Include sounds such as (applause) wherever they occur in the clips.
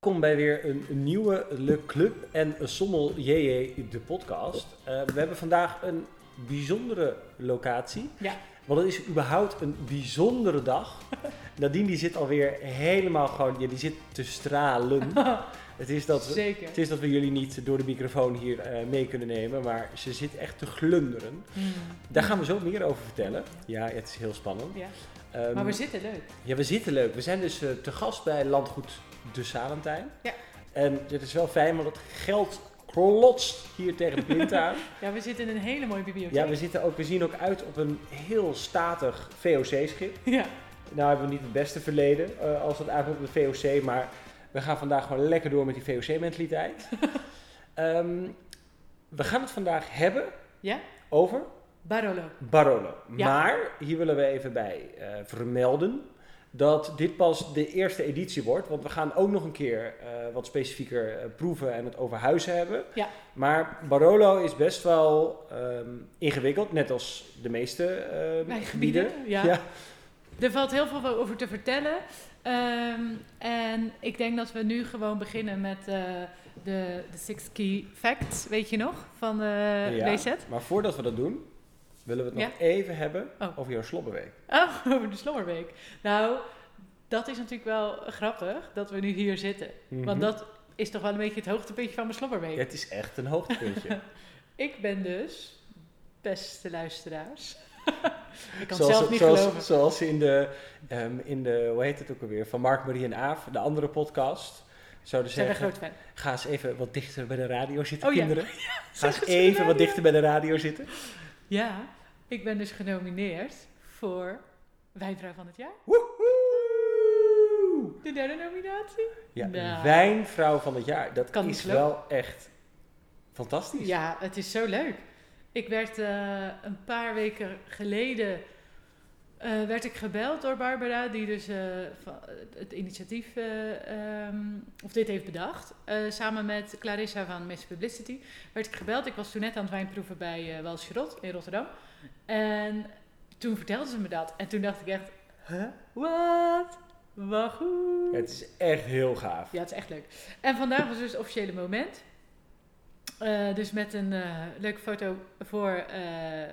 Welkom bij weer een, een nieuwe Le Club en Sommel JJ, de podcast. Uh, we hebben vandaag een bijzondere locatie. Ja. Want het is überhaupt een bijzondere dag. (laughs) Nadine die zit alweer helemaal gewoon, ja, die zit te stralen. (laughs) Het is, dat we, Zeker. het is dat we jullie niet door de microfoon hier uh, mee kunnen nemen, maar ze zit echt te glunderen. Mm. Daar gaan we zo meer over vertellen. Ja, het is heel spannend. Ja. Um, Maar we zitten leuk. ja, we zitten leuk. We zijn dus uh, te gast bij Landgoed De Salentijn. Ja. En dit is wel fijn, want het geld klotst hier tegen de plint aan. (laughs) Ja, we zitten in een hele mooie bibliotheek. ja, we, zitten ook, we zien ook uit op een heel statig VOC-schip. Ja. Nou hebben we niet het beste verleden uh, als het aankomt op de VOC, maar we gaan vandaag gewoon lekker door met die VOC-mentaliteit. um, (laughs) we gaan het vandaag hebben Ja? over Barolo. Barolo. Ja. Maar hier willen we even bij uh, vermelden dat dit pas de eerste editie wordt. Want we gaan ook nog een keer uh, wat specifieker uh, proeven en het over huizen hebben. Ja. Maar Barolo is best wel um, ingewikkeld, net als de meeste uh, gebieden. Ja. ja. Er valt heel veel over te vertellen. Um, en ik denk dat we nu gewoon beginnen met de, de Six Key Facts, weet je nog, van de ja. Maar voordat we dat doen, willen we het Ja? nog even hebben Oh. over jouw slobberweek. Oh, (laughs) over de Slommerweek. Nou, dat is natuurlijk wel grappig dat we nu hier zitten. Mhm. Want dat is toch wel een beetje het hoogtepuntje van mijn Slommerweek. Ja, het is echt een hoogtepuntje. (laughs) Ik ben dus, beste luisteraars. (laughs) ik kan het zoals, zelf niet zoals, geloven. Zoals in de, um, in de, hoe heet het ook alweer, van Mark, Marie en Aaf, de andere podcast. Zouden een zeggen, groot fan. ga eens even wat dichter bij de radio zitten, Oh ja. kinderen. Ga eens het even wat dichter bij de radio zitten. Ja, ik ben dus genomineerd voor Wijnvrouw van het Jaar. Woehoe! De derde nominatie. Ja, Nou. wijnvrouw van het jaar. Dat Kan is wel echt fantastisch. Ja, het is zo leuk. Ik werd eh, een paar weken geleden eh, werd ik gebeld door Barbara, die dus eh, het initiatief, ehm, of dit heeft bedacht. Samen met Clarissa van Miss Publicity werd ik gebeld. Ik was toen net aan het wijnproeven bij uh, Walsjerot in Rotterdam. En toen vertelde ze me dat. En toen dacht ik echt, huh? Wat? Wat goed. Ja, het is echt heel gaaf. Ja, het is echt leuk. En vandaag was dus het officiële moment. Uh, dus met een uh, leuke foto voor uh,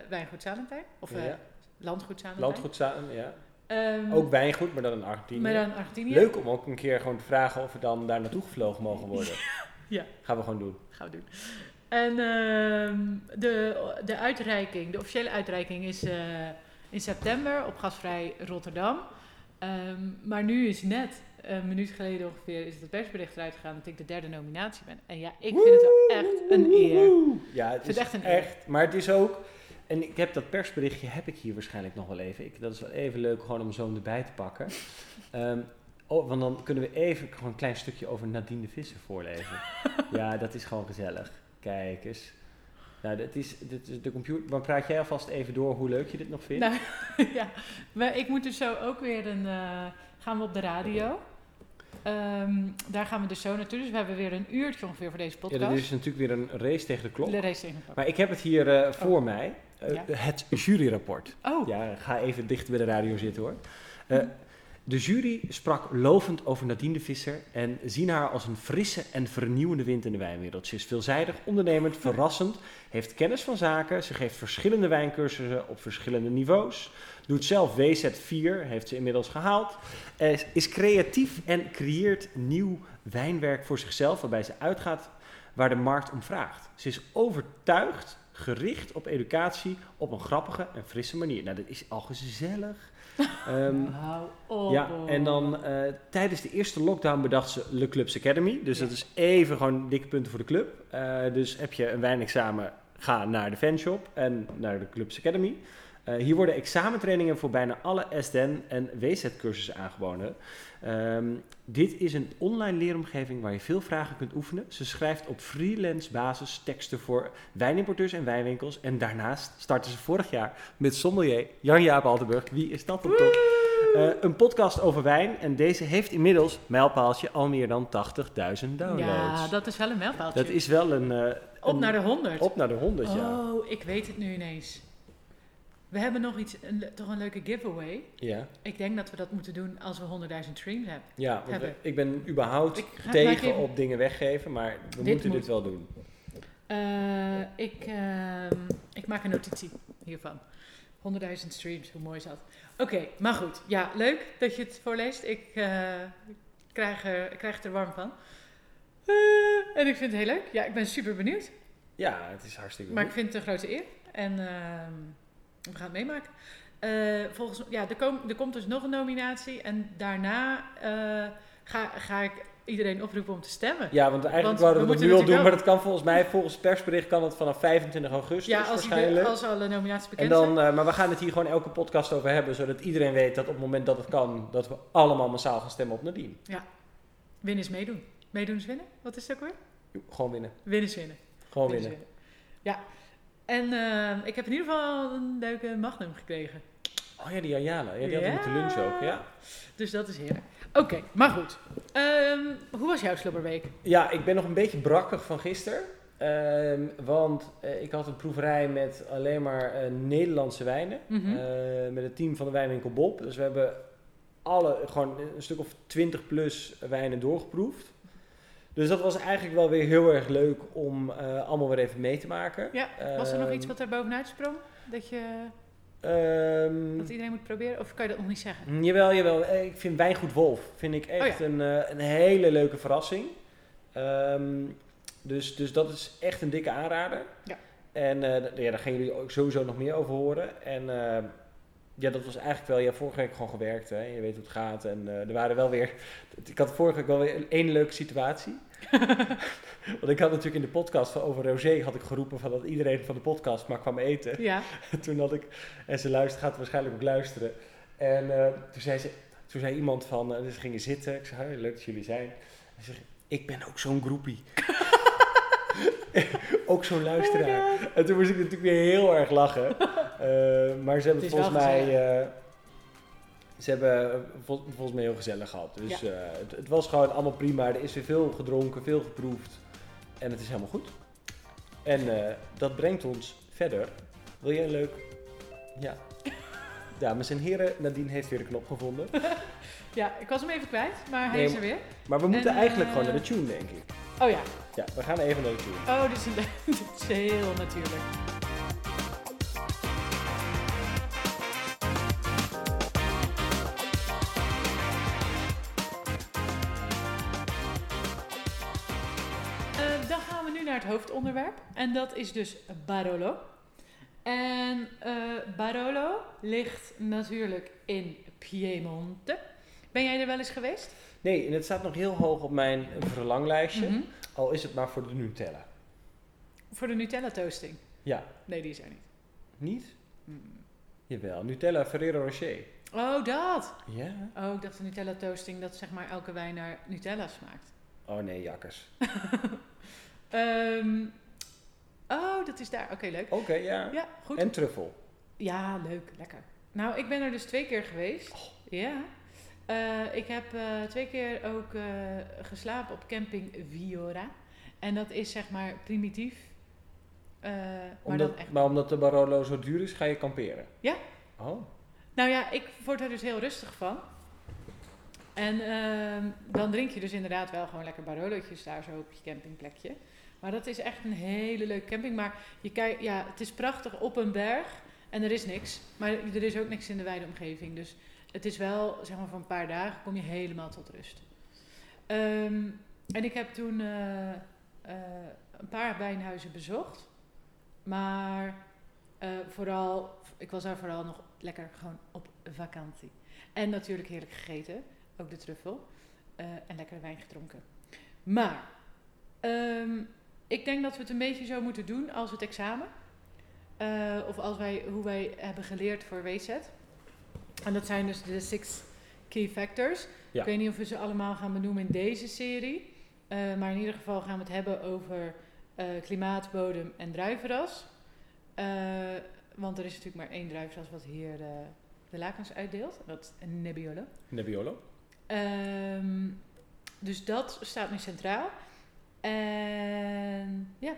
Wijngoed Salentijn. Of Ja. Landgoed Salentijn. Landgoed samen, ja. Um, Ook wijngoed, maar dan in Argentinië. Maar dan Argentinië. Leuk om ook een keer gewoon te vragen of we dan daar naartoe gevlogen mogen worden. (laughs) Ja. Gaan we gewoon doen. Gaan we doen. En uh, de, de uitreiking, de officiële uitreiking is uh, in september op Gasvrij Rotterdam. Um, maar nu is net een minuut geleden ongeveer is het persbericht eruit gegaan dat ik de derde nominatie ben. En ja, ik vind het wel echt een eer. Ja, het is het echt een echt. Maar het is ook. En ik heb dat persberichtje heb ik hier waarschijnlijk nog wel even. Ik, dat is wel even leuk gewoon om zo erbij te pakken. Um, (laughs) oh, want dan kunnen we even gewoon een klein stukje over Nadine de Visser voorlezen. (laughs) ja, dat is gewoon gezellig. Kijk eens. Nou, dit is, dit is de computer. Maar praat jij alvast even door hoe leuk je dit nog vindt? Nou, (laughs) ja, maar ik moet dus zo ook weer een. Uh, gaan we op de radio. Um, daar gaan we dus zo naartoe. Dus we hebben weer een uurtje ongeveer voor deze podcast. Ja, er is natuurlijk weer een race tegen de klok. De race tegen de klok. Maar ik heb het hier uh, voor oh. mij. Ja. Het juryrapport. Oh, Ja, ga even dicht bij de radio zitten hoor. Uh, de jury sprak lovend over Nadine de Visser en zien haar als een frisse en vernieuwende wind in de wijnwereld. Ze is veelzijdig, ondernemend, (laughs) verrassend, heeft kennis van zaken, ze geeft verschillende wijncursussen op verschillende niveaus, doet zelf WZ4, heeft ze inmiddels gehaald, is, is creatief en creëert nieuw wijnwerk voor zichzelf waarbij ze uitgaat waar de markt om vraagt. Ze is overtuigd, gericht op educatie op een grappige en frisse manier. Nou, dat is al gezellig. (laughs) Um, ja, en dan uh, tijdens de eerste lockdown bedacht ze Le Clubs Academy. Dus Ja. dat is even gewoon dikke punten voor de club. Uh, dus heb je een wijnexamen, ga naar de fanshop en naar de Clubs Academy. Uh, hier worden examentrainingen voor bijna alle SDN en WZ-cursussen aangeboden. Um, dit is een online leeromgeving waar je veel vragen kunt oefenen. Ze schrijft op freelance basis teksten voor wijnimporteurs en wijnwinkels. En daarnaast starten ze vorig jaar met sommelier Jan-Jaap Altenburg. Wie is dat dan toch? Uh, een podcast over wijn. En deze heeft inmiddels, mijlpaaltje, al meer dan 80.000 downloads. Ja, dat is wel een mijlpaaltje. Dat is wel een... Uh, Op een, naar de 100. Op naar de 100, ja. Oh, ik weet het nu ineens. We hebben nog iets, een, toch een leuke giveaway. Ja, Ik denk dat we dat moeten doen als we 100.000 streams hebben. ja Hebben. we- ik ben überhaupt Ik tegen op dingen weggeven, maar we Dit moeten moet. dit wel doen. Eh, ik, ehm, ik maak een notitie hiervan. 100.000 streams, hoe mooi is dat? Oké, maar goed. Ja, leuk dat je het voorleest. Ik eh, krijg, er, ik krijg het er warm van. Eh, en ik vind het heel leuk. Ja, ik ben super benieuwd. Ja, het is hartstikke Maar ik vind het een grote eer. En ehm, we gaan het meemaken. Eh, volgens, ja, er, kom- er komt dus nog een nominatie. En daarna eh, ga, ga ik iedereen oproepen om te stemmen. Ja, want eigenlijk Want wouden we we dat nu al doen, maar dat kan volgens mij, volgens het persbericht kan het vanaf 25 augustus Ja, als, de- waarschijnlijk. als alle nominaties en bekend dan, zijn. eh, maar we gaan het hier gewoon elke podcast over hebben, zodat iedereen weet dat op het moment dat het kan, dat we allemaal massaal gaan stemmen op Nadine. Winnen is meedoen. Meedoen is winnen? Wat is het ook weer? Gewoon winnen. Winnen is winnen. Gewoon Winnen winnen. Ja. En ehm, ik heb in ieder geval een leuke magnum gekregen. Oh ja, die Ayala. Ja, die had we Ja. met de lunch ook, ja. Dus dat is heerlijk. Oké, maar goed. Ehm, hoe was jouw slobberweek? Ja, ik ben nog een beetje brakkig van gisteren. Ehm, want eh, ik had een proeverij met alleen maar eh, Nederlandse wijnen. Mhm. Eh, met het team van de wijnwinkel Bob. Dus we hebben alle, gewoon een stuk of 20 plus wijnen doorgeproefd. Dus dat was eigenlijk wel weer heel erg leuk om eh, allemaal weer even mee te maken. Ja, was er nog Ehm, iets wat er bovenuit sprong? Dat, je, ehm, dat iedereen moet proberen? Of kan je dat nog niet zeggen? Jawel, jawel. Eh, Ik vind Wijngoed Wolf vind ik echt Oh een, eh, een hele leuke verrassing. Ehm, dus, dus dat is echt een dikke aanrader. Ja. En ja, daar gaan jullie ook sowieso nog meer over horen. En ja, dat was eigenlijk wel... Ja, vorige week gewoon gewerkt. Hè. Je weet hoe het gaat. En eh, er waren wel weer... Ik had vorige week wel weer één leuke situatie. (laughs) Want ik had natuurlijk in de podcast van over Rosé had ik geroepen van dat iedereen van de podcast maar kwam eten. Ja. (laughs) toen had ik, en ze luistert, gaat waarschijnlijk ook luisteren. En eh, toen, zei ze, toen zei iemand van, dus ze gingen zitten. Ik zei, "Hoi, leuk dat jullie zijn. En ze zei, ik ben ook zo'n groepie. (laughs) ook zo'n luisteraar. Oh en toen moest ik natuurlijk weer heel erg lachen. Eh, maar ze hebben volgens mij... eh, ze hebben eh, vol- volgens mij heel gezellig gehad. Dus Ja. eh, het, het was gewoon allemaal prima. Er is weer veel gedronken, veel geproefd. En het is helemaal goed. En eh, dat brengt ons verder. Wil jij een leuk... Ja. (laughs) Dames en heren, Nadine heeft weer de knop gevonden. (laughs) ja, ik was hem even kwijt, maar hij Nee, is er weer. Maar we moeten En, eigenlijk gewoon naar de tune, denk ik. Oh ja. Ja, we gaan even naar de tune. Oh, dit is, een, (laughs) dit is heel natuurlijk. Hoofdonderwerp. En dat is dus Barolo. En eh, Barolo ligt natuurlijk in Piemonte. Ben jij er wel eens geweest? Nee, en het staat nog heel hoog op mijn verlanglijstje. Mhm. Al is het maar voor de Nutella. Voor de Nutella toasting. Ja. Nee, die is er niet. Niet? Mm. Jawel, Nutella Ferrero Rocher. Oh, dat. Ja? Oh, ik dacht de Nutella toasting dat zeg maar elke wijn naar Nutella smaakt. Oh nee, jakkers. (laughs) Ehm, oh, dat is daar. Oké, leuk. Oké, ja. Ja, goed. En truffel. Ja, leuk. Lekker. Nou, ik ben er dus twee keer geweest. Ja. Eh, ik heb eh, twee keer ook eh, geslapen op camping Viora. En dat is zeg maar primitief. maar Omdat, dan echt. Maar omdat de Barolo zo duur is, ga je kamperen? Ja. Oh. Nou ja, ik word er dus heel rustig van. En ehm, dan drink je dus inderdaad wel gewoon lekker barolootjes daar zo op je campingplekje. Maar dat is echt een hele leuke camping. Maar je kijkt, ja, het is prachtig op een berg en er is niks. Maar er is ook niks in de wijde omgeving. Dus het is wel, zeg maar, voor een paar dagen kom je helemaal tot rust. Ehm, en ik heb toen eh, eh, een paar wijnhuizen bezocht. Maar eh, vooral, ik was daar vooral nog lekker gewoon op vakantie. En natuurlijk heerlijk gegeten, ook de truffel. en lekker wijn gedronken. Maar ehm, ik denk dat we het een beetje zo moeten doen als het examen. Eh, of als wij, hoe wij hebben geleerd voor WZ. En dat zijn dus de six key factors. Ja. Ik weet niet of we ze allemaal gaan benoemen in deze serie. Eh, maar in ieder geval gaan we het hebben over eh, klimaat, bodem en druivenras. Want er is natuurlijk maar één druivenras wat hier eh, de lakens uitdeelt. Dat is Nebbiolo. Nebbiolo. Ehm, dus dat staat nu centraal. En ja.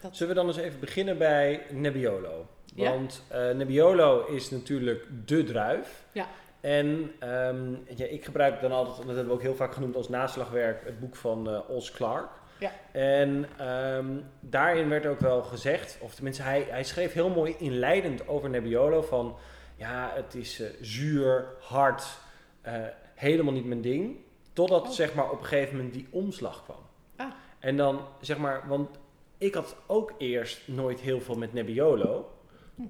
Dat, Zullen we dan eens even beginnen bij Nebbiolo? Ja. Want eh, Nebbiolo is natuurlijk de druif. Ja. En ehm, ja, ik gebruik dan altijd, dat hebben we ook heel vaak genoemd als naslagwerk, het boek van eh Os Clark. Ja. En ehm, daarin werd ook wel gezegd, of tenminste hij, hij schreef heel mooi inleidend over Nebbiolo van, ja, het is eh, zuur, hard, helemaal niet mijn ding. Totdat Oh. zeg maar op een gegeven moment die omslag kwam. En dan zeg maar, want ik had ook eerst nooit heel veel met Nebbiolo.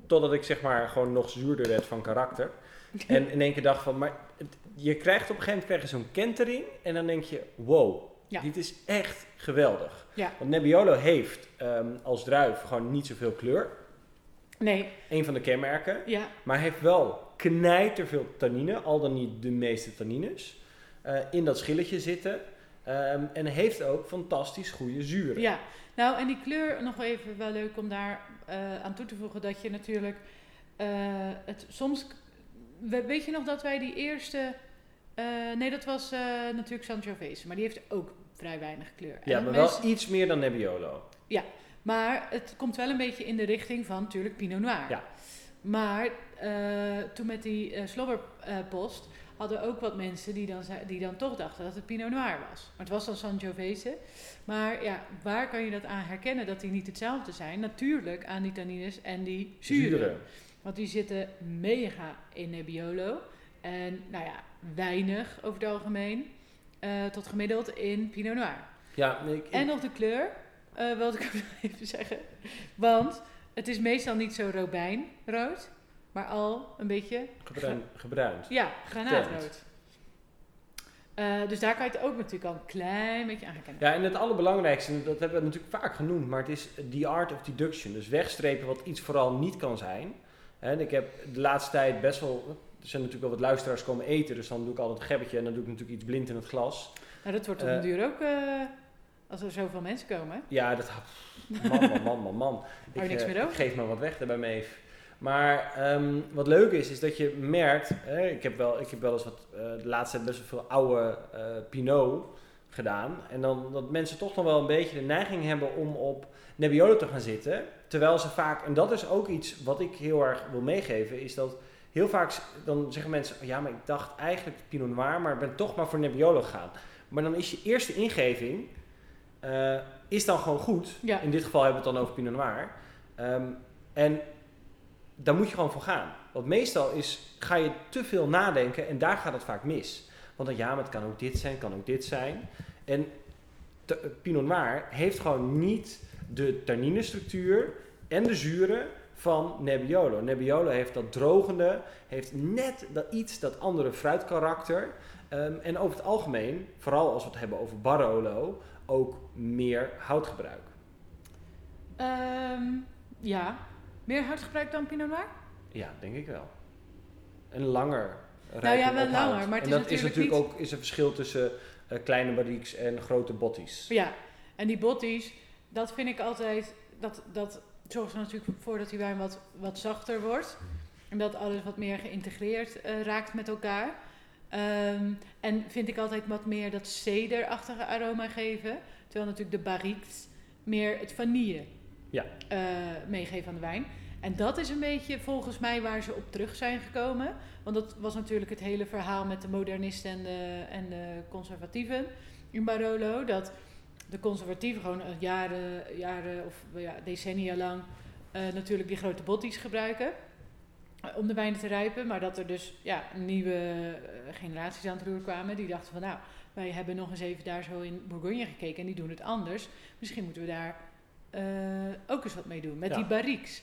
Totdat ik zeg maar gewoon nog zuurder werd van karakter. (laughs) En in één keer dacht van, maar het- je krijgt op een gegeven moment krijg je zo'n kentering. En dan denk je, wow, Ja. dit is echt geweldig. Ja. Want Nebbiolo heeft ehm, als druif gewoon niet zoveel kleur. Nee, Een van de kenmerken. ja, Maar heeft wel knijterveel tannine, al dan niet de meeste tannines, eh, in dat schilletje zitten. Ehm, en heeft ook fantastisch goede zuren. ja. Nou, en die kleur, nog even wel leuk om daar eh, aan toe te voegen, dat je natuurlijk eh, het soms... we- Weet je nog dat wij die eerste... eh, nee, dat was natuurlijk Sangiovese, maar die heeft ook vrij weinig kleur. Ja, maar mensen- wel iets meer dan Nebbiolo. Maar het komt wel een beetje in de richting van natuurlijk Pinot Noir. Ja. Maar toen met die slobberpost hadden ook wat mensen die dan, die dan toch dachten dat het Pinot Noir was. Maar het was dan Sangiovese. Maar ja, waar kan je dat aan herkennen dat die niet hetzelfde zijn? Natuurlijk aan die tannines en die zuren. Zuren. Want die zitten mega in Nebbiolo. En nou ja, weinig over het algemeen. eh, tot gemiddeld in Pinot Noir. Ja, ik, En nog de kleur, eh wilde ik even zeggen. Want het is meestal niet zo robijnrood, maar al een beetje, gebruind. gebruind. ja, granaatrood. Eh, dus daar kan je het ook natuurlijk al een klein beetje aan herkennen. Ja, en het allerbelangrijkste, en dat hebben we natuurlijk vaak genoemd, maar het is the art of deduction. Dus wegstrepen wat iets vooral niet kan zijn. En ik heb de laatste tijd best wel, er zijn natuurlijk wel wat luisteraars komen eten, dus dan doe ik altijd een gebbetje en dan doe ik natuurlijk iets blind in het glas. Nou, dat wordt op Eh, een duur ook, eh, als er zoveel mensen komen. Ja, dat, man, man, man, man, man. Je niks meer ik geef maar wat weg daarbij mee. Maar ehm, wat leuk is, is dat je merkt, hè, ik, heb wel, ik heb wel eens wat, eh, de laatste tijd best wel veel oude eh, Pinot gedaan. En dan dat mensen toch nog wel een beetje de neiging hebben om op Nebbiolo te gaan zitten. Terwijl ze vaak, en dat is ook iets wat ik heel erg wil meegeven, is dat heel vaak dan zeggen mensen, oh ja, maar ik dacht eigenlijk Pinot Noir, maar ik ben toch maar voor Nebbiolo gegaan. Maar dan is je eerste ingeving, eh, is dan gewoon goed. Ja. In dit geval hebben we het dan over Pinot Noir. Ehm, en daar moet je gewoon voor gaan. Want meestal is, ga je te veel nadenken en daar gaat het vaak mis. Want dan ja, maar het kan ook dit zijn, kan ook dit zijn. En Pinot Noir heeft gewoon niet de tanninestructuur en de zuren van Nebbiolo. Nebbiolo heeft dat drogende, heeft net dat iets, dat andere fruitkarakter. Ehm, en over het algemeen, vooral als we het hebben over Barolo, ook meer houtgebruik. Ehm, ja, meer houtgebruik dan Pinot Noir? Ja, denk ik wel. En langer. Nou ja, wel ophoud. langer, maar het en is dat is natuurlijk natuurlijk ook is een verschil tussen eh, kleine barriques en grote botties. Ja, en die botties, dat vind ik altijd, dat, dat zorgt er natuurlijk voor dat die wijn wat, wat zachter wordt. En dat alles wat meer geïntegreerd eh, raakt met elkaar. Ehm, en vind ik altijd wat meer dat cederachtige aroma geven. Terwijl natuurlijk de barriques meer het vanille Ja. eh, meegeven aan de wijn. En dat is een beetje volgens mij waar ze op terug zijn gekomen. Want dat was natuurlijk het hele verhaal met de modernisten en de, en de conservatieven in Barolo. Dat de conservatieven gewoon al jaren, jaren of ja, decennia lang eh, natuurlijk die grote botties gebruiken. eh, Om de wijnen te rijpen, maar dat er dus ja, nieuwe eh, generaties aan het roer kwamen. Die dachten van nou, wij hebben nog eens even daar zo in Bourgogne gekeken en die doen het anders. Misschien moeten we daar eh, ook eens wat mee doen. Met Ja. die barriques.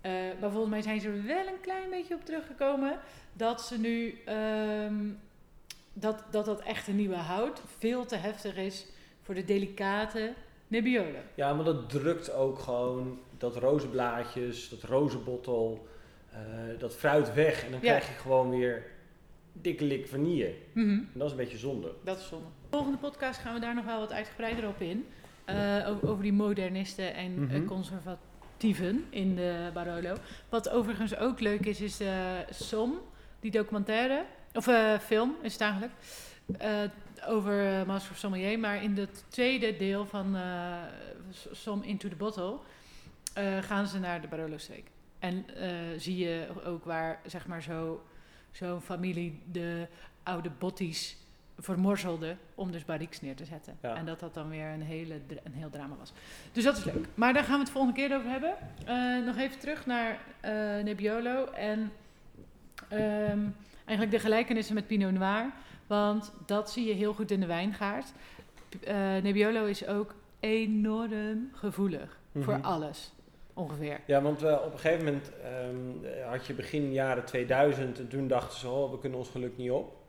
Eh, maar volgens mij zijn ze er wel een klein beetje op teruggekomen. Dat ze nu ehm, dat, dat dat echt een nieuwe hout veel te heftig is voor de delicate Nebbiolo. Ja, maar dat drukt ook gewoon dat rozenblaadjes, dat rozenbottel, eh, dat fruit weg. En dan Ja. krijg je gewoon weer dikke lik vanille. Mhm. En dat is een beetje zonde. Dat is zonde. De volgende podcast gaan we daar nog wel wat uitgebreider op in. Eh, over, die modernisten en Mhm. eh, conservatieven in de Barolo. Wat overigens ook leuk is, is Som, die documentaire, of eh, film is het eigenlijk, over Master of Sommelier. Maar in het tweede deel van Som Into the Bottle gaan ze naar de Barolo-streek. En zie je ook waar, zeg maar, zo, zo'n familie de oude botties vermorzelde om dus barriques neer te zetten. Ja. En dat dat dan weer een, hele, een heel drama was. Dus dat is leuk. Maar daar gaan we het volgende keer over hebben. Eh, nog even terug naar eh, Nebbiolo en ehm, eigenlijk de gelijkenissen met Pinot Noir. Want dat zie je heel goed in de wijngaard. Eh, Nebbiolo is ook enorm gevoelig voor Mhm. alles, ongeveer. Ja, want op een gegeven moment ehm, had je begin jaren 2000 en toen dachten ze, oh, we kunnen ons geluk niet op.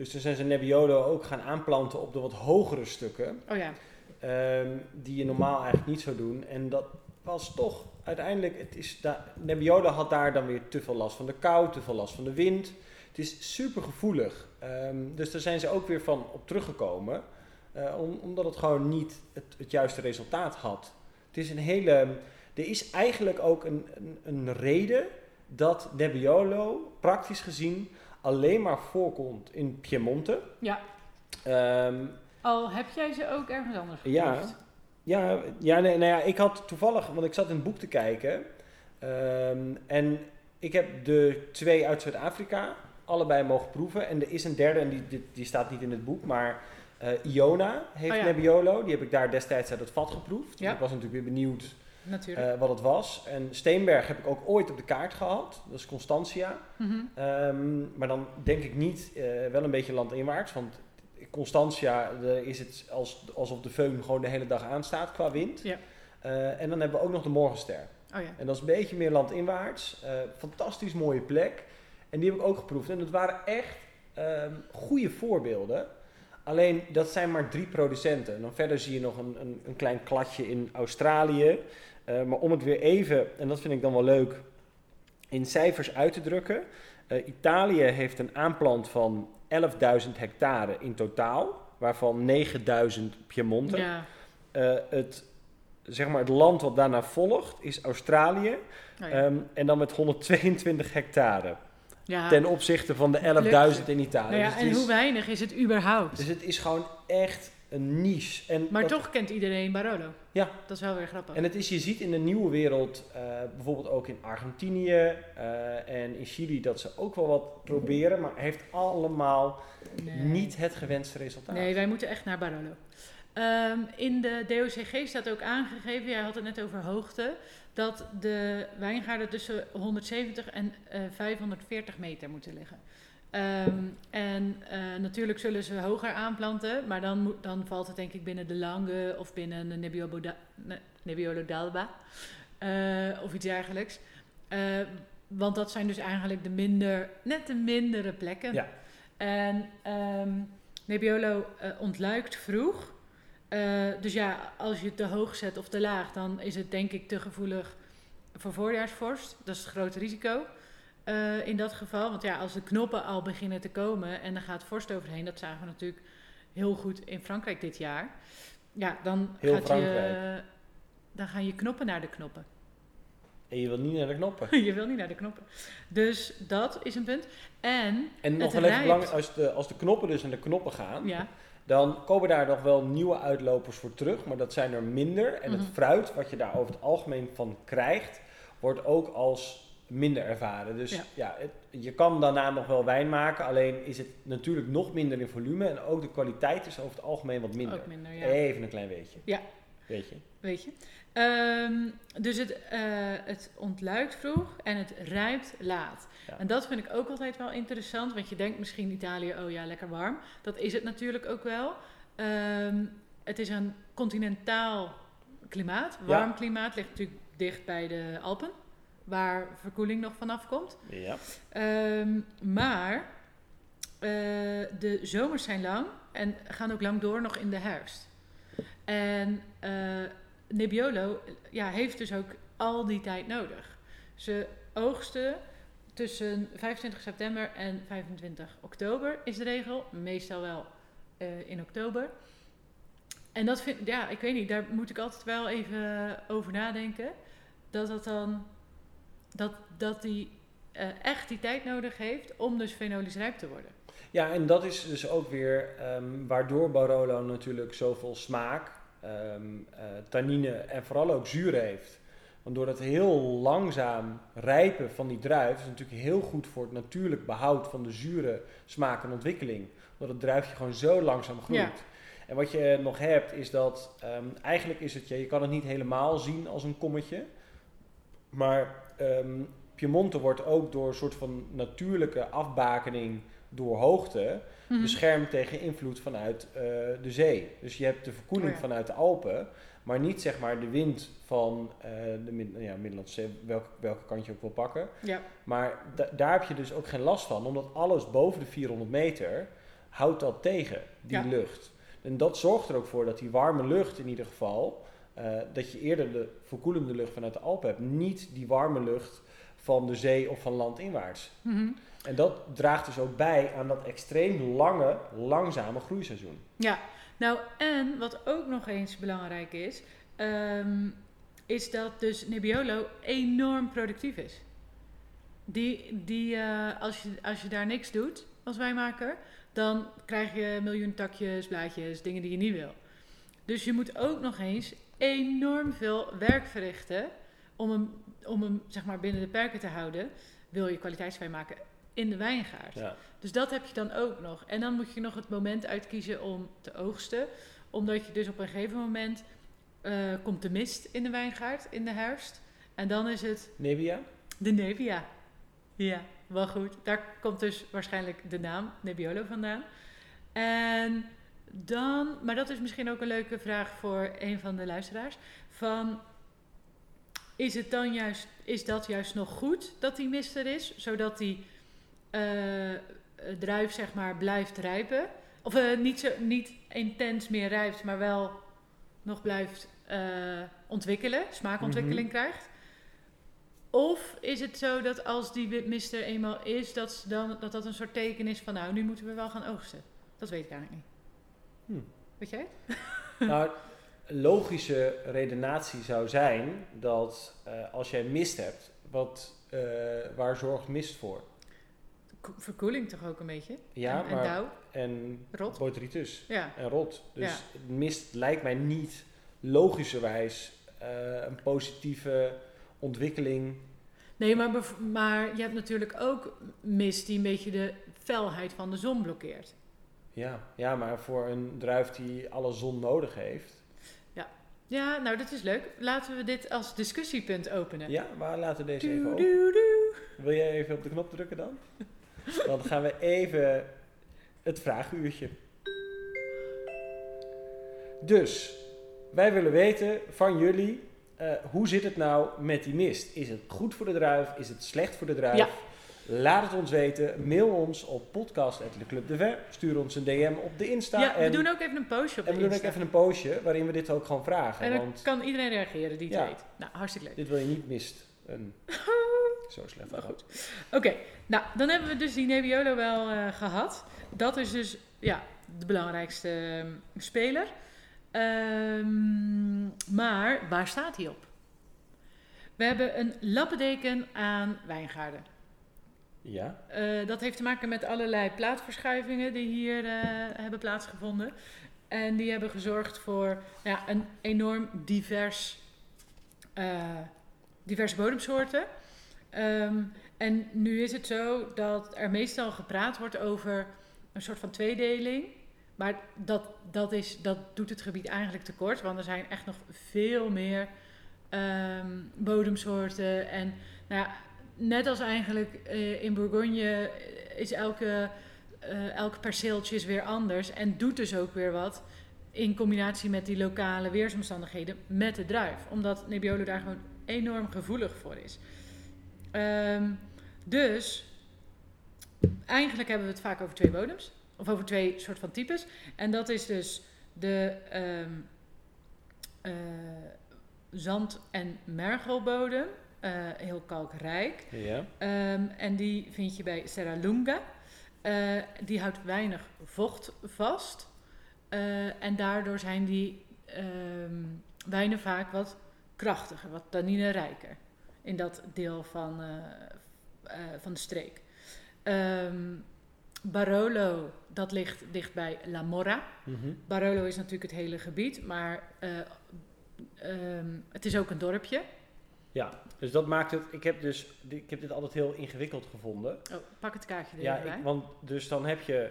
Dus toen zijn ze Nebbiolo ook gaan aanplanten op de wat hogere stukken, Oh ja, ehm, die je normaal eigenlijk niet zou doen. En dat was toch uiteindelijk, het is Nebbiolo had daar dan weer te veel last van de kou, te veel last van de wind. Het is super gevoelig. Ehm, dus daar zijn ze ook weer van op teruggekomen, eh, om- omdat het gewoon niet het, het juiste resultaat had. Het is een hele. Er is eigenlijk ook een, een, een reden dat Nebbiolo praktisch gezien alleen maar voorkomt in Piemonte. ja. Ehm, Al heb jij ze ook ergens anders Ja. geproefd? ja, ja, nee, nou ja, ik had toevallig, want ik zat in het boek te kijken. ehm, en ik heb de twee uit Zuid-Afrika allebei mogen proeven. En er is een derde, en die, die, die staat niet in het boek, maar eh, Iona heeft Oh ja. Nebbiolo. Die heb ik daar destijds uit het vat geproefd. Ja. Ik was natuurlijk weer benieuwd Natuurlijk. eh, wat het was. En Steenberg heb ik ook ooit op de kaart gehad. Dat is Constantia. Mhm. Ehm, maar dan denk ik niet, eh, wel een beetje landinwaarts. Want Constantia is het als, alsof de föhn gewoon de hele dag aanstaat qua wind. Ja. Eh, en dan hebben we ook nog de Morgenster. Oh ja. En dat is een beetje meer landinwaarts. Fantastisch mooie plek. En die heb ik ook geproefd. En het waren echt ehm goede voorbeelden. Alleen dat zijn maar drie producenten. En dan verder zie je nog een, een, een klein kladje in Australië. Eh, maar om het weer even, en dat vind ik dan wel leuk, in cijfers uit te drukken. Eh, Italië heeft een aanplant van 11.000 hectare in totaal, waarvan 9.000 Piemonte. Ja. Eh, het, zeg maar, het land wat daarna volgt is Australië. Oh ja. Ehm, en dan met 122 hectare. ja. Ten opzichte van de 11.000 in Italië. nou ja, dus, en is, hoe weinig is het überhaupt? dus het is gewoon echt een niche. En maar dat- toch kent iedereen Barolo. Ja. Dat is wel weer grappig. En het is, je ziet in de nieuwe wereld, eh, bijvoorbeeld ook in Argentinië eh, en in Chili, dat ze ook wel wat proberen, maar heeft allemaal Nee. niet het gewenste resultaat. Nee, wij moeten echt naar Barolo. Ehm, in de DOCG staat ook aangegeven, jij had het net over hoogte, dat de wijngaarden tussen 170 en eh, 540 meter moeten liggen. Ehm, en eh, natuurlijk zullen ze hoger aanplanten, maar dan, moet, dan valt het denk ik binnen de Lange of binnen de Nebbiolo, da, ne- Nebbiolo d'Alba eh, of iets dergelijks. Eh, want dat zijn dus eigenlijk de minder, net de mindere plekken. Ja. En ehm, Nebbiolo ontluikt vroeg. Dus ja, als je het te hoog zet of te laag, dan is het denk ik te gevoelig voor voorjaarsvorst. Dat is het grote risico eh, in dat geval. Want ja, als de knoppen al beginnen te komen en er gaat vorst overheen, dat zagen we natuurlijk heel goed in Frankrijk dit jaar. Ja, dan, Heel gaat je, dan gaan je knoppen naar de knoppen. En je wil niet naar de knoppen. (laughs) je wil niet naar de knoppen. Dus dat is een punt. En, En nog wel even belangrijk, als de, als de knoppen dus naar de knoppen gaan, ja, dan komen daar nog wel nieuwe uitlopers voor terug, maar dat zijn er minder. En het Mhm. fruit, wat je daar over het algemeen van krijgt, wordt ook als minder ervaren. Dus ja, Ja. het- je kan daarna nog wel wijn maken, alleen is het natuurlijk nog minder in volume en ook de kwaliteit is over het algemeen wat minder. ook minder. Ja. Even een klein beetje. Ja. Weet je? Weet je. Ehm, dus het, eh, het ontluikt vroeg en het rijpt laat. Ja. En dat vind ik ook altijd wel interessant, want je denkt misschien Italië, oh ja, lekker warm. Dat is het natuurlijk ook wel. Ehm, het is een continentaal klimaat. Warm klimaat ligt natuurlijk dicht bij de Alpen, waar verkoeling nog vanaf komt. Ja. Ehm, maar eh, de zomers zijn lang en gaan ook lang door nog in de herfst. En eh, Nebbiolo ja, heeft dus ook al die tijd nodig. Ze oogsten tussen 25 september en 25 oktober is de regel. Meestal wel eh, in oktober. En dat vind ja, ik weet niet, daar moet ik altijd wel even over nadenken. Dat dat dan, dat, dat die eh, echt die tijd nodig heeft om dus fenolisch rijp te worden. Ja, en dat is dus ook weer ehm, waardoor Barolo natuurlijk zoveel smaak, eh, tannine en vooral ook zuur heeft. Want door dat heel langzaam rijpen van die druif is het natuurlijk heel goed voor het natuurlijk behoud van de zure smaak en ontwikkeling. Omdat het druifje gewoon zo langzaam groeit. Ja. En wat je nog hebt is dat ehm, eigenlijk is het, ja, je kan het niet helemaal zien als een kommetje. Maar ehm, Piemonte wordt ook door een soort van natuurlijke afbakening door hoogte Mhm. beschermd tegen invloed vanuit eh, de zee. Dus je hebt de verkoeling Oh ja. vanuit de Alpen, maar niet zeg maar de wind van eh, de Mid- ja, Middellandse Zee, welke, welke kant je ook wil pakken. Ja, Maar da- daar heb je dus ook geen last van, omdat alles boven de 400 meter houdt dat tegen, die Ja. lucht. En dat zorgt er ook voor dat die warme lucht in ieder geval, eh, dat je eerder de verkoelende lucht vanuit de Alpen hebt, niet die warme lucht van de zee of van landinwaarts. Mhm. En dat draagt dus ook bij aan dat extreem lange, langzame groeiseizoen. ja. Nou, en wat ook nog eens belangrijk is, ehm, is dat dus Nebbiolo enorm productief is. Die, die eh, als, je, als je daar niks doet als wijnmaker, dan krijg je miljoen takjes, blaadjes, dingen die je niet wil. Dus je moet ook nog eens enorm veel werk verrichten om hem, om hem zeg maar, binnen de perken te houden. Wil je kwaliteitswijn maken in de wijngaard. Ja. Dus dat heb je dan ook nog. En dan moet je nog het moment uitkiezen om te oogsten. Omdat je dus op een gegeven moment eh, komt de mist in de wijngaard in de herfst. En dan is het Nebia? de Nebia. Ja, wel goed. Daar komt dus waarschijnlijk de naam Nebbiolo vandaan. En dan, maar dat is misschien ook een leuke vraag voor een van de luisteraars. Van, is het dan juist, is dat juist nog goed dat die mist er is? Zodat die eh, druif zeg maar blijft rijpen? Of eh, niet, zo, niet intens meer rijpt, maar wel nog blijft eh, ontwikkelen, smaakontwikkeling krijgt? Of is het zo dat als die mist er eenmaal is, dat, dan, dat dat een soort teken is van nou, nu moeten we wel gaan oogsten? Dat weet ik eigenlijk niet. Hmm. Weet jij? (laughs) (laughs) nou, logische redenatie zou zijn dat eh, als jij mist hebt, wat, eh, waar zorgt mist voor? Ko- Verkoeling toch ook een beetje? Ja, en, en maar dauw, en rot. Ja, en rot. Dus Ja. mist lijkt mij niet logischerwijs eh, een positieve ontwikkeling. nee, maar, maar je hebt natuurlijk ook mist die een beetje de felheid van de zon blokkeert. Ja, ja, maar voor een druif die alle zon nodig heeft. Ja, nou dat is leuk. Laten we dit als discussiepunt openen. Ja, maar laten we deze Doe, even open. doe. Wil jij even op de knop drukken dan? (laughs) Dan gaan we even het vraaguurtje. Dus, wij willen weten van jullie, eh, hoe zit het nou met die mist? Is het goed voor de druif? Is het slecht voor de druif? Ja. Laat het ons weten. Mail ons op podcast.leclubdever. Stuur ons een DM op de Insta. Ja, we en, doen ook even een postje op en we doen ook even een postje waarin we dit ook gewoon vragen. En dan want kan iedereen reageren die het Ja. weet. Nou, hartstikke leuk. dit wil je niet mist. Een... (laughs) Zo slecht. Maar goed. Oké, nou dan hebben we dus die Nebbiolo wel eh, gehad. Dat is dus ja, de belangrijkste ehm, speler. Ehm, maar waar staat hij op? We hebben een lappendeken aan wijngaarden. Ja, Eh, dat heeft te maken met allerlei plaatverschuivingen die hier eh, hebben plaatsgevonden. En die hebben gezorgd voor ja, een enorm divers, eh, diverse bodemsoorten. Ehm, en nu is het zo dat er meestal gepraat wordt over een soort van tweedeling. Maar dat, dat, is, dat doet het gebied eigenlijk tekort. Want er zijn echt nog veel meer ehm, bodemsoorten. En nou ja, net als eigenlijk eh, in Bourgogne eh, is elke, elk perceeltje is weer anders. En doet dus ook weer wat in combinatie met die lokale weersomstandigheden met de druif. Omdat Nebbiolo daar gewoon enorm gevoelig voor is. Ehm, dus eigenlijk hebben we het vaak over twee bodems. Of over twee soort van types. En dat is dus de ehm, eh, zand- en mergelbodem. Eh, heel kalkrijk. ja. Ehm, en die vind je bij Serra Lunga. Eh, die houdt weinig vocht vast. Eh, en daardoor zijn die ehm, wijnen vaak wat krachtiger, wat tanninerijker. In dat deel van, van de streek. Ehm, Barolo, dat ligt dicht bij La Morra. Mhm. Barolo is natuurlijk het hele gebied, maar het is ook een dorpje. Ja, dus dat maakt het. Ik heb, dus, ik heb dit altijd heel ingewikkeld gevonden. Oh, pak het kaartje er Ja, even bij. ik, want dus dan heb je.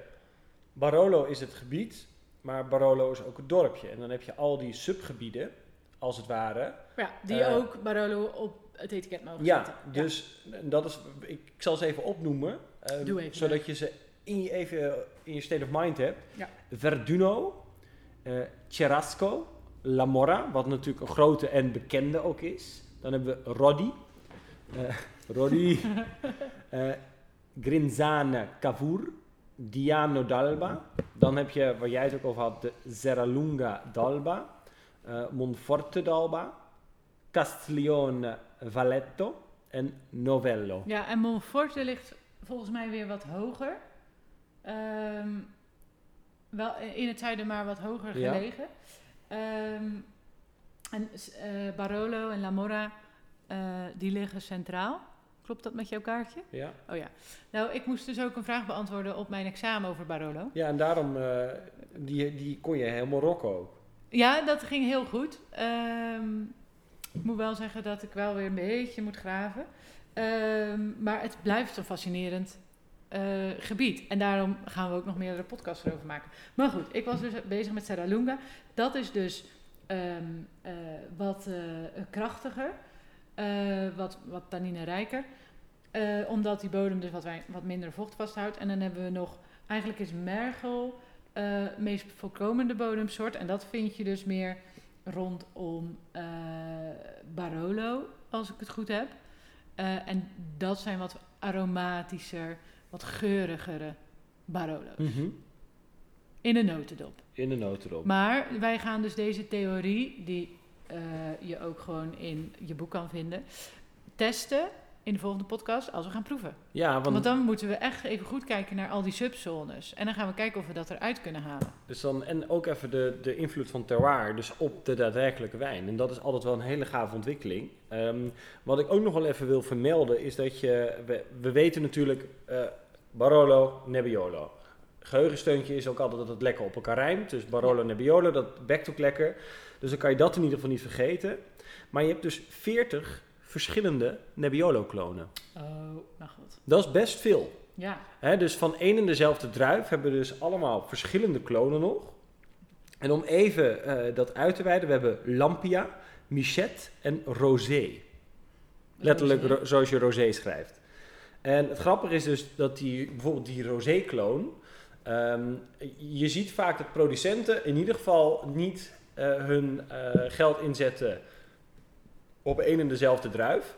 Barolo is het gebied, maar Barolo is ook het dorpje. En dan heb je al die subgebieden, als het ware. Ja, die Eh, ook Barolo op het etiket mogen Ja, zetten. dus dat is. Ik, ik zal ze even opnoemen, eh, Doe even, zodat je ze in je, even in je state of mind hebt. Ja. Verduno, Cherasco, La Morra, wat natuurlijk een grote en bekende ook is. Dan hebben we Rodi, eh, Rodi, (laughs) eh, Grinzane Cavour, Diano d'Alba. Dan heb je, waar jij het ook over had, de Serralunga d'Alba, eh, Monforte d'Alba, Castiglione Valletto en Novello. Ja, en Monforte ligt volgens mij weer wat hoger. Ehm, wel in het zuiden, maar wat hoger Ja. gelegen. En eh, Barolo en La Morra, eh, die liggen centraal. Klopt dat met jouw kaartje? Ja. Oh ja. Nou, ik moest dus ook een vraag beantwoorden op mijn examen over Barolo. Ja, en daarom, eh, die, die kon je helemaal rocken ook. Ja, dat ging heel goed. Ehm, ik moet wel zeggen dat ik wel weer een beetje moet graven. Ehm, maar het blijft een fascinerend gebied. En daarom gaan we ook nog meerdere podcasts erover maken. Maar goed, ik was dus bezig met Serralunga. Dat is dus ehm, eh, wat eh, krachtiger, eh, wat, wat tanninerijker. Eh, omdat die bodem dus wat, wij, wat minder vocht vasthoudt. En dan hebben we nog, eigenlijk is mergel eh meest voorkomende bodemsoort. En dat vind je dus meer rondom Barolo, als ik het goed heb. En dat zijn wat aromatischer, wat geurigere Barolo's. In een notendop. In de notendop. Maar wij gaan dus deze theorie, die eh, je ook gewoon in je boek kan vinden, testen in de volgende podcast als we gaan proeven. Ja, want, Want dan moeten we echt even goed kijken naar al die subzones. En dan gaan we kijken of we dat eruit kunnen halen. dus dan, en ook even de, de invloed van terroir, dus op de daadwerkelijke wijn. En dat is altijd wel een hele gave ontwikkeling. Ehm, wat ik ook nog wel even wil vermelden, is dat je, we, we weten natuurlijk eh, Barolo, Nebbiolo. Geheugensteuntje is ook altijd dat het lekker op elkaar rijmt. Dus Barolo, Nebbiolo, dat bekt ook lekker. Dus dan kan je dat in ieder geval niet vergeten. Maar je hebt dus 40 verschillende Nebbiolo-klonen. Oh, nou goed. Dat is best veel. Ja, dus van één en dezelfde druif hebben we dus allemaal verschillende klonen nog. En om even eh, dat uit te wijden, we hebben Lampia, Michette en Rosé. Letterlijk ro- zoals je Rosé schrijft. En het grappige is dus dat die, bijvoorbeeld die Rosé-kloon, ehm, je ziet vaak dat producenten in ieder geval niet eh, hun eh, geld inzetten op één en dezelfde druif.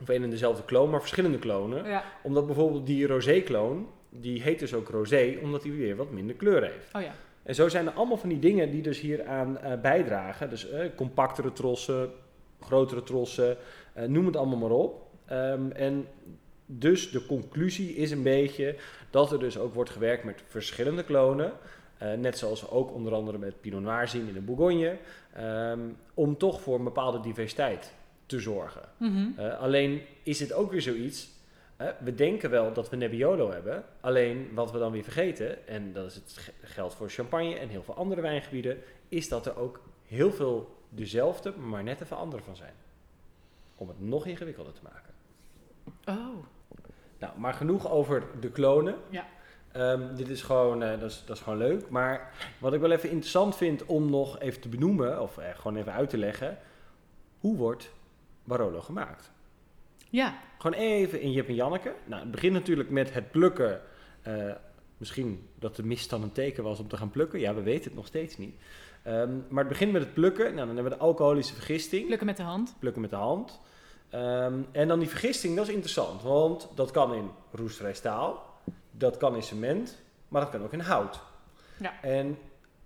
Of één en dezelfde kloon, maar verschillende klonen ja. omdat bijvoorbeeld die rosé-kloon, die heet dus ook rosé, omdat hij weer wat minder kleur heeft. Oh ja. En zo zijn er allemaal van die dingen die dus hieraan eh bijdragen. Dus compactere trossen, grotere trossen, noem het allemaal maar op. Ehm, en dus de conclusie is een beetje dat er dus ook wordt gewerkt met verschillende klonen. Eh, net zoals we ook onder andere met Pinot Noir zien in de Bourgogne. ehm, om toch voor een bepaalde diversiteit te zorgen. Mhm. Eh, alleen is het ook weer zoiets. eh, we denken wel dat we Nebbiolo hebben. Alleen wat we dan weer vergeten, en dat is het ge- geldt voor champagne en heel veel andere wijngebieden, is dat er ook heel veel dezelfde, maar net even andere van zijn. Om het nog ingewikkelder te maken. Oh. Nou, maar genoeg over de klonen. Ja. Ehm, dit is gewoon, eh, dat, is, dat is gewoon leuk. Maar wat ik wel even interessant vind om nog even te benoemen, of eh, gewoon even uit te leggen. Hoe wordt Barolo gemaakt? Ja. Gewoon even in Jip en Janneke. Nou, het begint natuurlijk met het plukken. Eh, misschien dat de mist dan een teken was om te gaan plukken. Ja, we weten het nog steeds niet. Ehm, maar het begint met het plukken. Nou, dan hebben we de alcoholische vergisting. Plukken met de hand. Plukken met de hand. Ehm, en dan die vergisting, dat is interessant. Want dat kan in roestvrij staal. Dat kan in cement. Maar dat kan ook in hout. Ja. En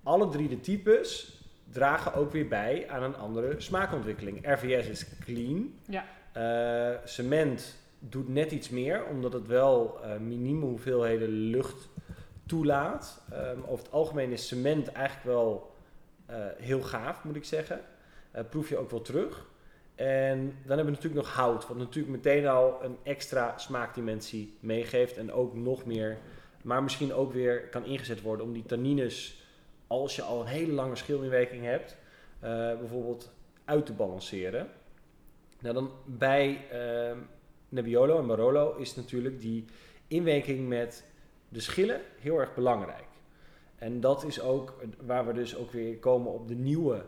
alle drie de types dragen ook weer bij aan een andere smaakontwikkeling. RVS is clean. Ja. Eh, cement doet net iets meer, omdat het wel eh minieme hoeveelheden lucht toelaat. Ehm, over het algemeen is cement eigenlijk wel eh, heel gaaf, moet ik zeggen. Proef je ook wel terug. En dan hebben we natuurlijk nog hout, wat natuurlijk meteen al een extra smaakdimensie meegeeft. En ook nog meer, maar misschien ook weer kan ingezet worden om die tannines, als je al een hele lange schilminwerking hebt, eh, bijvoorbeeld uit te balanceren. Nou, dan bij ehm, Nebbiolo en Barolo is natuurlijk die inwerking met de schillen heel erg belangrijk. En dat is ook waar we dus ook weer komen op de nieuwe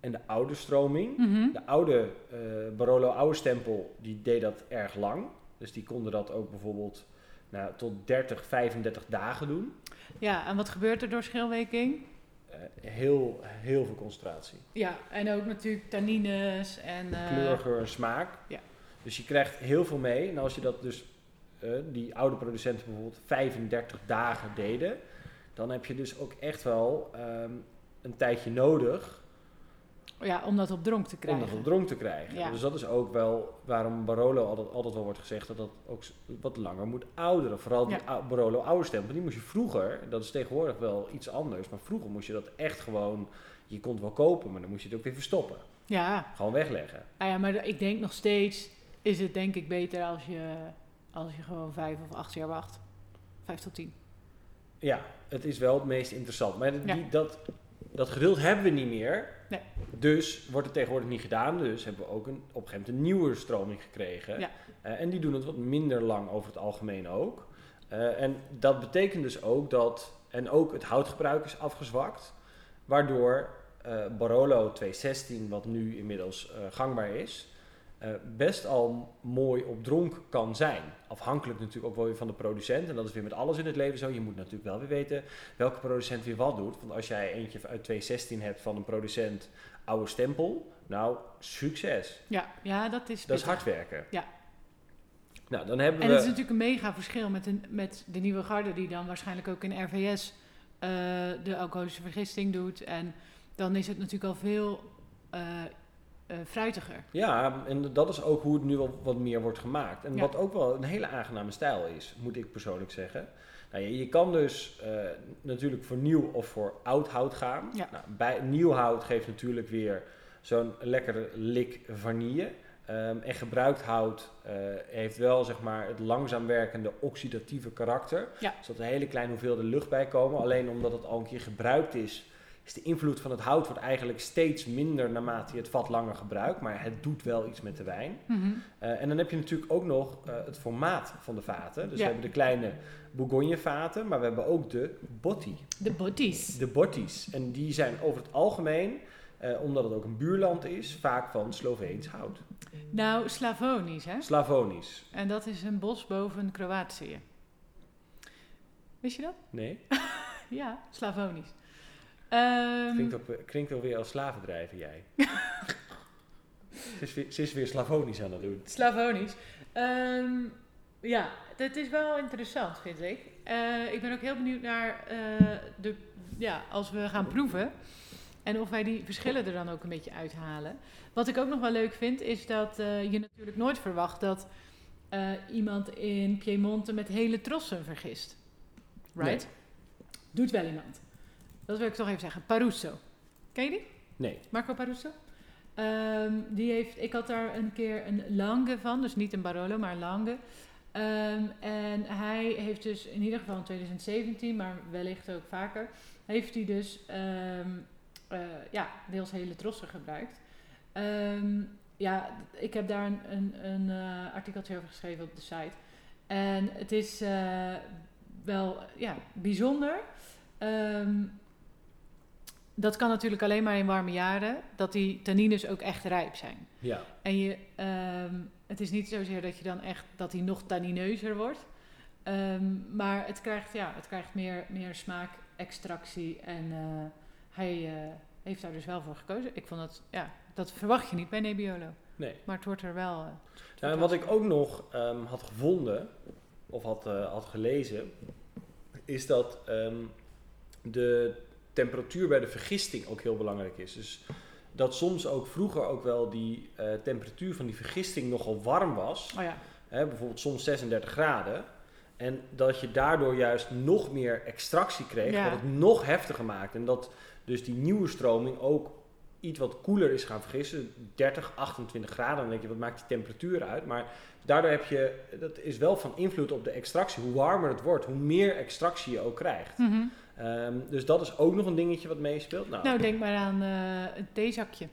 en de oude stroming. Mhm. De oude eh, Barolo oude stempel, die deed dat erg lang. Dus die konden dat ook bijvoorbeeld nou, tot 30, 35 dagen doen. Ja, en wat gebeurt er door schilweking? Eh, heel, heel veel concentratie. Ja, en ook natuurlijk tannines en... eh, Kleur, geur en smaak. ja. Dus je krijgt heel veel mee. En als je dat dus, eh, die oude producenten bijvoorbeeld 35 dagen deden, dan heb je dus ook echt wel ehm, een tijdje nodig ja, om dat op dronk te om krijgen. dat op dronk te krijgen. Ja. Dus dat is ook wel waarom Barolo altijd, altijd wel wordt gezegd dat dat ook wat langer moet ouderen. Vooral die Ja. Barolo oude stempel, die moest je vroeger, dat is tegenwoordig wel iets anders, maar vroeger moest je dat echt gewoon, je kon het wel kopen, maar dan moest je het ook weer verstoppen. Ja, Gewoon wegleggen. nou ja, maar ik denk nog steeds is het denk ik beter als je, als je gewoon vijf of acht jaar wacht. Vijf tot tien. Ja, het is wel het meest interessant. Maar die, Ja. dat, dat geduld hebben we niet meer. Nee. Dus wordt het tegenwoordig niet gedaan. Dus hebben we ook een, op een gegeven moment een nieuwe stroming gekregen. Ja. Eh, en die doen het wat minder lang over het algemeen ook. Eh, en dat betekent dus ook dat... En ook het houtgebruik is afgezwakt. Waardoor eh, Barolo 216, wat nu inmiddels gangbaar is... eh, best al mooi op dronk kan zijn. Afhankelijk natuurlijk ook wel weer van de producent. En dat is weer met alles in het leven zo. Je moet natuurlijk wel weer weten welke producent weer wat doet. Want als jij eentje uit 2016 hebt van een producent oude stempel, nou, succes. Ja, ja dat is Dat is hard werken. Ja. Nou, dan hebben En we... het is natuurlijk een mega verschil met, een, met de nieuwe garde die dan waarschijnlijk ook in RVS eh, de alcoholische vergisting doet. En dan is het natuurlijk al veel eh, eh, fruitiger. Ja, en dat is ook hoe het nu al wat meer wordt gemaakt. En Ja. wat ook wel een hele aangename stijl is, moet ik persoonlijk zeggen. Nou, je, je kan dus eh, natuurlijk voor nieuw of voor oud hout gaan. Ja. Nou, bij nieuw hout geeft natuurlijk weer zo'n lekkere lik vanille. Ehm, en gebruikt hout eh, heeft wel zeg maar, het langzaam werkende oxidatieve karakter. Ja. Zodat er hele kleine hoeveelheden lucht bij komen. Alleen omdat het al een keer gebruikt is, is de invloed van het hout wordt eigenlijk steeds minder naarmate je het vat langer gebruikt. Maar het doet wel iets met de wijn. Mhm. Eh, en dan heb je natuurlijk ook nog eh, het formaat van de vaten. Dus Ja. we hebben de kleine Bourgogne vaten, maar we hebben ook de botti. De botties. De botties. En die zijn over het algemeen, eh, omdat het ook een buurland is, vaak van Sloveens hout. Nou, Slavonisch, hè? Slavonisch. En dat is een bos boven Kroatië. Wist je dat? Nee? (laughs) Ja, Slavonisch. Ehm, Klinkt, ook, klinkt wel weer als slavendrijven, jij. (laughs) ze, is weer, ze is weer Slavonisch aan het doen. Slavonisch. Ehm, ja, het is wel interessant, vind ik. Eh, ik ben ook heel benieuwd naar eh, de, ja, als we gaan proeven. En of wij die verschillen er dan ook een beetje uithalen. Wat ik ook nog wel leuk vind, is dat eh, je natuurlijk nooit verwacht dat iemand in Piemonte met hele trossen vergist. Right? Doet wel iemand. Dat wil ik toch even zeggen. Parusso. Ken je die? Nee. Marco Parusso. Ehm, die heeft, ik had daar een keer een Lange van, dus niet een Barolo, maar een Lange. Ehm, en hij heeft dus in ieder geval in 2017, maar wellicht ook vaker, heeft hij dus ehm, eh, ja, deels hele trossen gebruikt. Ja, ik heb daar een, een, een eh, artikeltje over geschreven op de site. En het is eh, wel ja, bijzonder. Ehm, dat kan natuurlijk alleen maar in warme jaren, dat die tannines ook echt rijp zijn. Ja. En je, ehm, het is niet zozeer dat je dan echt dat hij nog tannineuzer wordt. Ehm, maar het krijgt, ja, het krijgt meer, meer smaak, extractie. En eh, hij eh, heeft daar dus wel voor gekozen. Ik vond dat, ja, dat verwacht je niet bij Nebbiolo. Nee. Maar het wordt er wel. eh, wordt Nou, en wat ik ook nog ehm, had gevonden, of had, had gelezen, is dat de temperatuur bij de vergisting ook heel belangrijk is. Dus dat soms ook vroeger ook wel die eh, temperatuur van die vergisting nogal warm was. Oh ja, Hè, bijvoorbeeld soms 36 graden. En dat je daardoor juist nog meer extractie kreeg, Ja. wat het nog heftiger maakt. En dat dus die nieuwe stroming ook iets wat koeler is gaan vergissen. 30, 28 graden. Dan denk je, wat maakt die temperatuur uit? Maar daardoor heb je, dat is wel van invloed op de extractie. Hoe warmer het wordt, hoe meer extractie je ook krijgt. Mhm. Ehm, dus dat is ook nog een dingetje wat meespeelt. Nou, Nou, denk maar aan eh, een theezakje.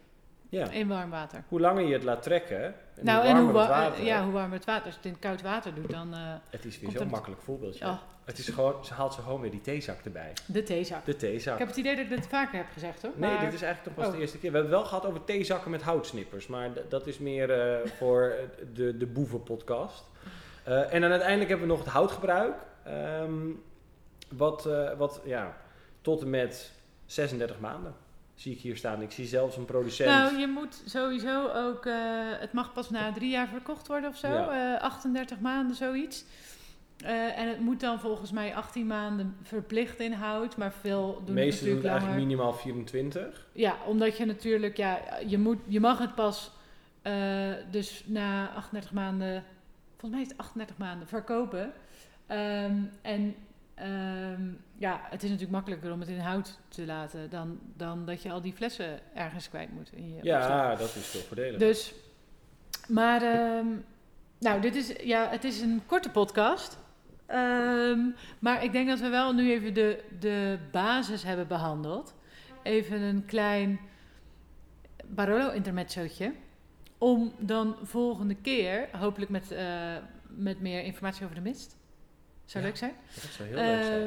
Ja. in warm water. Hoe langer je het laat trekken, en nou, hoe en hoe, het water, ja, hoe warmer het water. Als je het in koud water doet, dan eh, het is weer zo'n makkelijk voorbeeldje. oh, Het is gewoon, ze haalt ze gewoon weer die theezak erbij. de theezak. De theezak. Ik heb het idee dat ik dit vaker heb gezegd hoor. Nee, maar- dit is eigenlijk toch pas Oh. de eerste keer. We hebben wel gehad over theezakken met houtsnippers, maar dat is meer eh, (laughs) voor de, de boevenpodcast. Eh en dan uiteindelijk hebben we nog het houtgebruik. Ehm, wat, eh, wat ja, tot en met 36 maanden zie ik hier staan. Ik zie zelfs een producent. Nou, je moet sowieso ook, eh, het mag pas na drie jaar verkocht worden of zo, Ja. eh, 38 maanden zoiets. En het moet dan volgens mij 18 maanden verplicht in hout, maar veel doen meeste doen het eigenlijk langer. minimaal 24. Ja, omdat je natuurlijk, ja, je, moet, je mag het pas dus na 38 maanden, volgens mij is het 38 maanden, verkopen. Ehm, en ehm, ja, het is natuurlijk makkelijker om het in hout te laten dan, dan dat je al die flessen ergens kwijt moet in je opslag. Ja, dat is veel voordelig. Dus, maar, ehm, nou, dit is, ja, het is een korte podcast. Ehm, maar ik denk dat we wel nu even de, de basis hebben behandeld. Even een klein Barolo-intermezzootje. Om dan volgende keer, hopelijk met, eh, met meer informatie over de mist. Zou leuk zijn. Dat zou heel leuk zijn.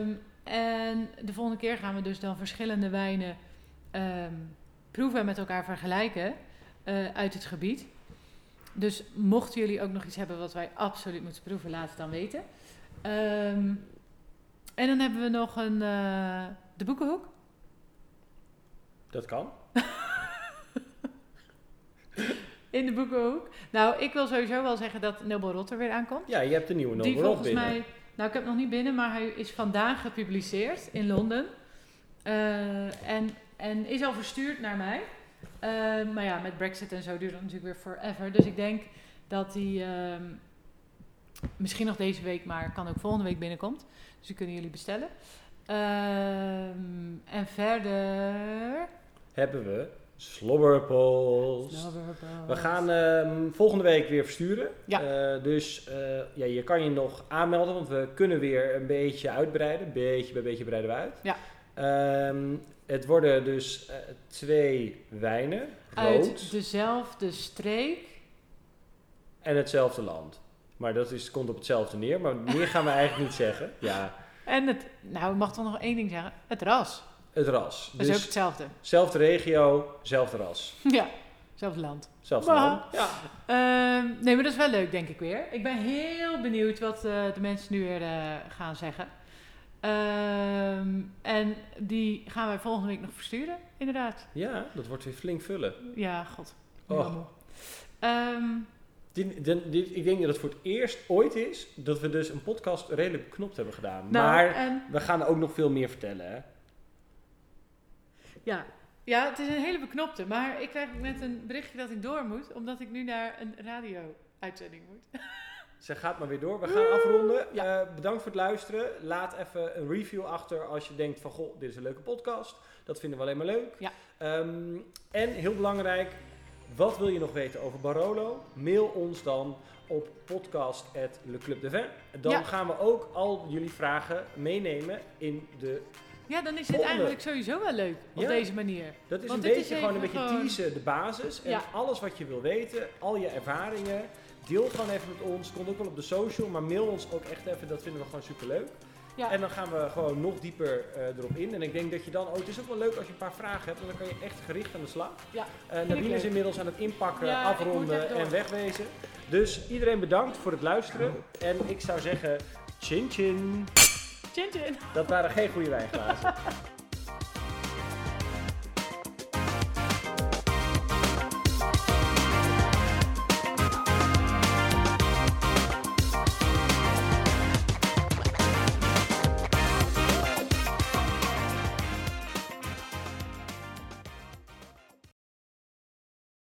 Ehm, en de volgende keer gaan we dus dan verschillende wijnen ehm, proeven en met elkaar vergelijken eh, uit het gebied. Dus mochten jullie ook nog iets hebben wat wij absoluut moeten proeven, laat het dan weten. Ehm, en dan hebben we nog een, eh, de boekenhoek. Dat kan. (laughs) In de boekenhoek. Nou, ik wil sowieso wel zeggen dat Nobel Rotter weer aankomt. Ja, je hebt de nieuwe Die Nobel volgens binnen. mij, nou ik heb het nog niet binnen, maar hij is vandaag gepubliceerd in Londen. Eh, en, en is al verstuurd naar mij. Eh, maar ja, met Brexit en zo duurt het natuurlijk weer forever. Dus ik denk dat die ehm, misschien nog deze week, maar kan ook volgende week binnenkomt. Dus die kunnen jullie bestellen. Ehm, en verder. Hebben we slobberpels. We gaan ehm, volgende week weer versturen. Ja. Eh, dus eh, ja, je kan je nog aanmelden, want we kunnen weer een beetje uitbreiden. Beetje bij beetje breiden we uit. Ja. Ehm, het worden dus eh, twee wijnen, rood Uit dezelfde streek. en hetzelfde land. Maar dat is, komt op hetzelfde neer, maar meer gaan we eigenlijk niet zeggen. Ja, (laughs) En het, nou, ik mag toch nog één ding zeggen: het ras. Het ras. Dat is ook Dus hetzelfde. zelfde regio, zelfde ras. (laughs) Ja, hetzelfde land. Zelfde land. Ja. Ehm, nee, maar dat is wel leuk, denk ik weer. Ik ben heel benieuwd wat eh, de mensen nu weer eh, gaan zeggen. Ehm, en die gaan wij volgende week nog versturen, inderdaad. ja, dat wordt weer flink vullen. Ja, god. Oh. Dit, dit, dit- ik denk dat het voor het eerst ooit is dat we dus een podcast redelijk beknopt hebben gedaan. nou, maar en, we gaan ook nog veel meer vertellen. Hè? Ja. ja, het is een hele beknopte. Maar ik krijg net een berichtje dat ik door moet, omdat ik nu naar een radio-uitzending moet. (laughs) Ze gaat maar weer door. We gaan afronden. Ja. Eh, bedankt voor het luisteren. Laat even een review achter als je denkt van... Goh, dit is een leuke podcast. Dat vinden we alleen maar leuk. Ja. Ehm, en heel belangrijk... Wat wil je nog weten over Barolo? Mail ons dan op podcast.leclubdevin. Dan Ja. gaan we ook al jullie vragen meenemen in de... Ja, dan is het Volgende. eigenlijk sowieso wel leuk op Ja. deze manier. Dat is Want een beetje is gewoon een beetje gewoon- teasen, de basis. En Ja. alles wat je wil weten, al je ervaringen... Deel gewoon even met ons. Komt ook wel op de social, maar mail ons ook echt even. Dat vinden we gewoon super leuk. Ja. En dan gaan we gewoon nog dieper eh, erop in. En ik denk dat je dan ook... Het is ook wel leuk als je een paar vragen hebt. Want dan kan je echt gericht aan de slag. Ja, Eh ik Nadine is inmiddels aan het inpakken, Ja, afronden en wegwezen. Dus iedereen bedankt voor het luisteren. En ik zou zeggen, chin chin. Chin. Dat waren geen goede wijnglazen.